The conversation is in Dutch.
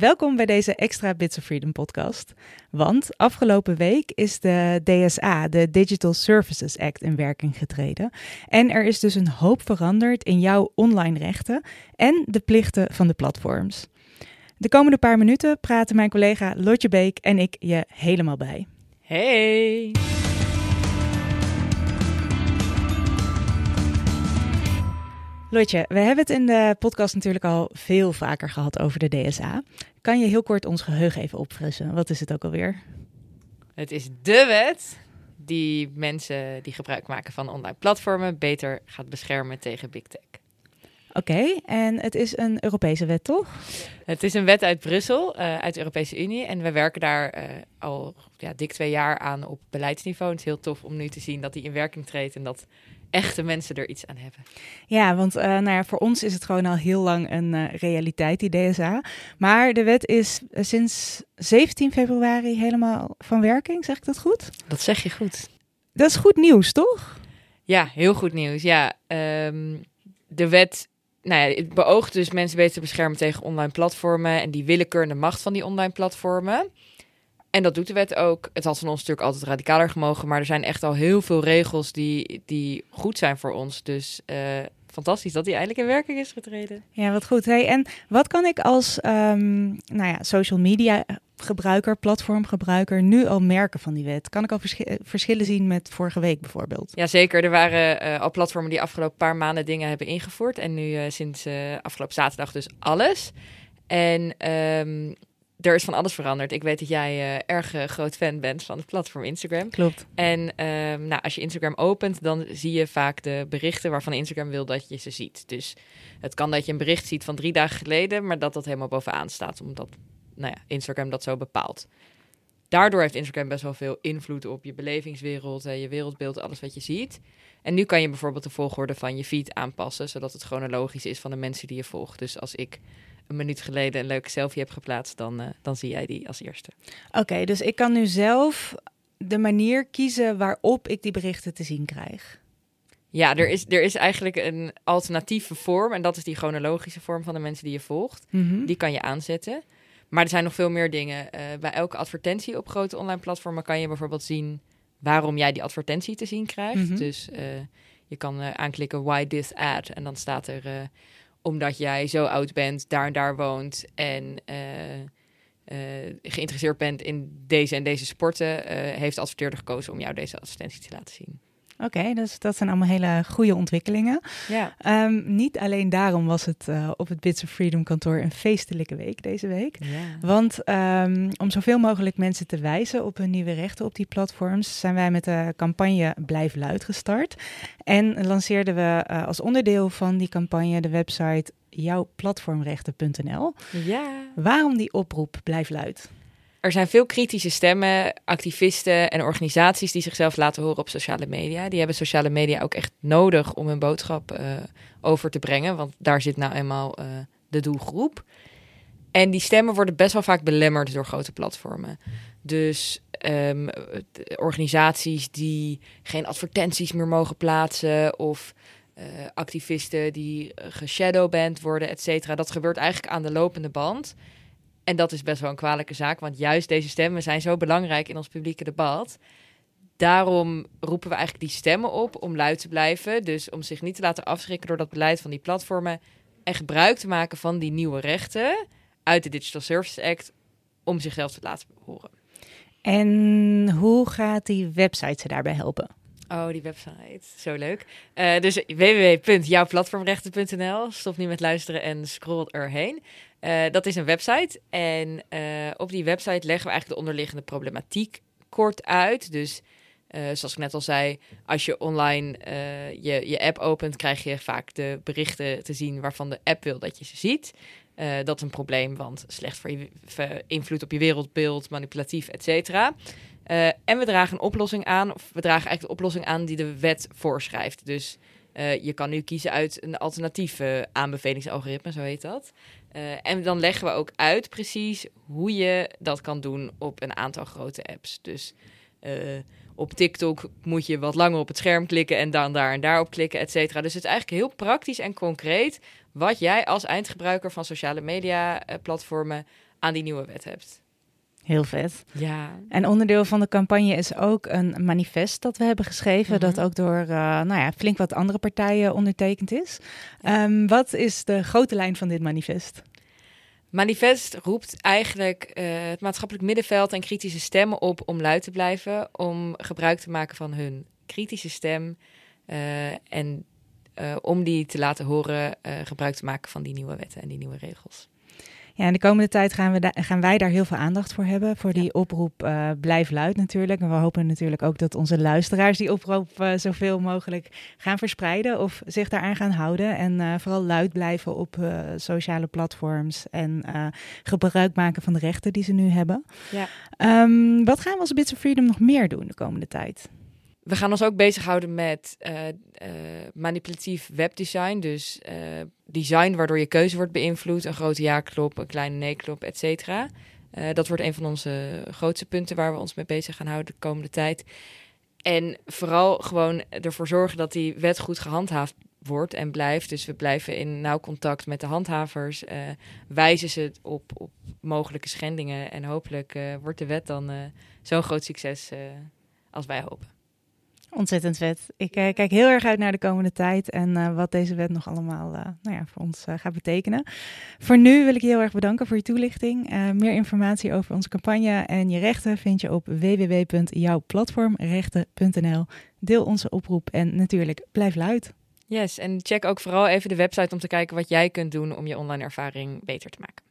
Welkom bij deze extra Bits of Freedom podcast. Want afgelopen week is de DSA, de Digital Services Act, in werking getreden. En er is dus een hoop veranderd in jouw online rechten en de plichten van de platforms. De komende paar minuten praten mijn collega Lotje Beek en ik je helemaal bij. Hey! Lotje, we hebben het in de podcast natuurlijk al veel vaker gehad over de DSA. Kan je heel kort ons geheugen even opfrissen? Wat is het ook alweer? Het is de wet die mensen die gebruik maken van online platformen beter gaat beschermen tegen big tech. Oké, en het is een Europese wet, toch? Het is een wet uit Brussel, uh, uit de Europese Unie. En we werken daar uh, al ja, dik twee jaar aan op beleidsniveau. Het is heel tof om nu te zien dat die in werking treedt en dat echte mensen er iets aan hebben. Ja, want uh, nou ja, voor ons is het gewoon al heel lang een uh, realiteit, die DSA. Maar de wet is uh, sinds 17 februari helemaal van werking, zeg ik dat goed? Dat zeg je goed. Dat is goed nieuws, toch? Ja, heel goed nieuws. Ja, um, de wet nou ja, het beoogt dus mensen beter te beschermen tegen online platformen en die willekeurende macht van die online platformen. En dat doet de wet ook. Het had van ons natuurlijk altijd radicaler gemogen, maar er zijn echt al heel veel regels die, die goed zijn voor ons. Dus uh, fantastisch dat die eindelijk in werking is getreden. Ja, wat goed. Hey, en wat kan ik als um, nou ja, social media gebruiker, platformgebruiker, nu al merken van die wet? Kan ik al vers verschillen zien met vorige week bijvoorbeeld? Jazeker, er waren uh, al platformen die afgelopen paar maanden dingen hebben ingevoerd. En nu uh, sinds uh, afgelopen zaterdag dus alles. En um, er is van alles veranderd. Ik weet dat jij uh, erg uh, groot fan bent van het platform Instagram. Klopt. En um, nou, als je Instagram opent, dan zie je vaak de berichten waarvan Instagram wil dat je ze ziet. Dus het kan dat je een bericht ziet van drie dagen geleden, maar dat dat helemaal bovenaan staat, omdat nou ja, Instagram dat zo bepaalt. Daardoor heeft Instagram best wel veel invloed op je belevingswereld, uh, je wereldbeeld, alles wat je ziet. En nu kan je bijvoorbeeld de volgorde van je feed aanpassen, zodat het chronologisch is van de mensen die je volgt. Dus als ik een minuut geleden een leuke selfie heb geplaatst, dan, uh, dan zie jij die als eerste. Oké, okay, dus ik kan nu zelf de manier kiezen waarop ik die berichten te zien krijg. Ja, er is, er is eigenlijk een alternatieve vorm. En dat is die chronologische vorm van de mensen die je volgt. Mhm. Mm -hmm. Die kan je aanzetten. Maar er zijn nog veel meer dingen. Uh, bij elke advertentie op grote online platformen kan je bijvoorbeeld zien waarom jij die advertentie te zien krijgt. Mhm. Mm -hmm. Dus uh, je kan uh, aanklikken why this ad. En dan staat er omdat jij zo oud bent, daar en daar woont en geïnteresseerd bent in deze en deze sporten, heeft de adverteerder gekozen om jou deze advertentie te laten zien. Oké, okay, dus dat zijn allemaal hele goede ontwikkelingen. Ja. Um, niet alleen daarom was het uh, op het Bits of Freedom kantoor een feestelijke week deze week. Ja. Want um, om zoveel mogelijk mensen te wijzen op hun nieuwe rechten op die platforms, zijn wij met de campagne Blijf Luid gestart. En lanceerden we uh, als onderdeel van die campagne de website jouwplatformrechten.nl. Ja. Waarom die oproep Blijf Luid? Er zijn veel kritische stemmen, activisten en organisaties die zichzelf laten horen op sociale media. Die hebben sociale media ook echt nodig om hun boodschap uh, over te brengen, want daar zit nou eenmaal uh, de doelgroep. En die stemmen worden best wel vaak belemmerd door grote platformen. Dus um, organisaties die geen advertenties meer mogen plaatsen of uh, activisten die geshadowband worden, et cetera. Dat gebeurt eigenlijk aan de lopende band. En dat is best wel een kwalijke zaak, want juist deze stemmen zijn zo belangrijk in ons publieke debat. Daarom roepen we eigenlijk die stemmen op om luid te blijven. Dus om zich niet te laten afschrikken door dat beleid van die platformen. En gebruik te maken van die nieuwe rechten uit de Digital Services Act om zichzelf te laten horen. En hoe gaat die website ze daarbij helpen? Oh, die website. Zo leuk. Uh, dus www.jouwplatformrechten.nl. Stop nu met luisteren en scroll erheen. Uh, dat is een website. En uh, op die website leggen we eigenlijk de onderliggende problematiek kort uit. Dus zoals ik net al zei, als je online je, je app opent, krijg je vaak de berichten te zien waarvan de app wil dat je ze ziet. dat is een probleem, want slecht voor je invloed op je wereldbeeld, manipulatief, et cetera. Uh, en we dragen een oplossing aan, of we dragen eigenlijk de oplossing aan die de wet voorschrijft. Dus uh, je kan nu kiezen uit een alternatief aanbevelingsalgoritme, zo heet dat. en dan leggen we ook uit precies hoe je dat kan doen op een aantal grote apps. Dus op TikTok moet je wat langer op het scherm klikken en dan daar en daar op klikken, et cetera. Dus het is eigenlijk heel praktisch en concreet wat jij als eindgebruiker van sociale media platformen aan die nieuwe wet hebt. Heel vet. Ja. En onderdeel van de campagne is ook een manifest dat we hebben geschreven, Mhm. dat ook door uh, nou ja, flink wat andere partijen ondertekend is. Um, wat is de grote lijn van dit manifest? Manifest roept eigenlijk uh, het maatschappelijk middenveld en kritische stemmen op om luid te blijven, om gebruik te maken van hun kritische stem uh, en om die te laten horen, gebruik te maken van die nieuwe wetten en die nieuwe regels. Ja, in de komende tijd gaan, we gaan wij daar heel veel aandacht voor hebben. Voor die oproep uh, Blijf Luid natuurlijk. En we hopen natuurlijk ook dat onze luisteraars die oproep uh, zoveel mogelijk gaan verspreiden. Of zich daaraan gaan houden. En uh, vooral luid blijven op sociale platforms. En gebruik maken van de rechten die ze nu hebben. Ja. Um, wat gaan we als Bits of Freedom nog meer doen de komende tijd? We gaan ons ook bezighouden met manipulatief webdesign. Dus design waardoor je keuze wordt beïnvloed. Een grote ja-klop, een kleine nee-klop, et cetera. dat wordt een van onze grootste punten waar we ons mee bezig gaan houden de komende tijd. En vooral gewoon ervoor zorgen dat die wet goed gehandhaafd wordt en blijft. Dus we blijven in nauw contact met de handhavers. wijzen ze op, op mogelijke schendingen. En hopelijk wordt de wet dan zo'n groot succes als wij hopen. Ontzettend vet. Ik uh, kijk heel erg uit naar de komende tijd en uh, wat deze wet nog allemaal uh, nou ja, voor ons gaat betekenen. Voor nu wil ik je heel erg bedanken voor je toelichting. meer informatie over onze campagne en je rechten vind je op www.jouwplatformrechten.nl. Deel onze oproep en natuurlijk blijf luid. Yes, en check ook vooral even de website om te kijken wat jij kunt doen om je online ervaring beter te maken.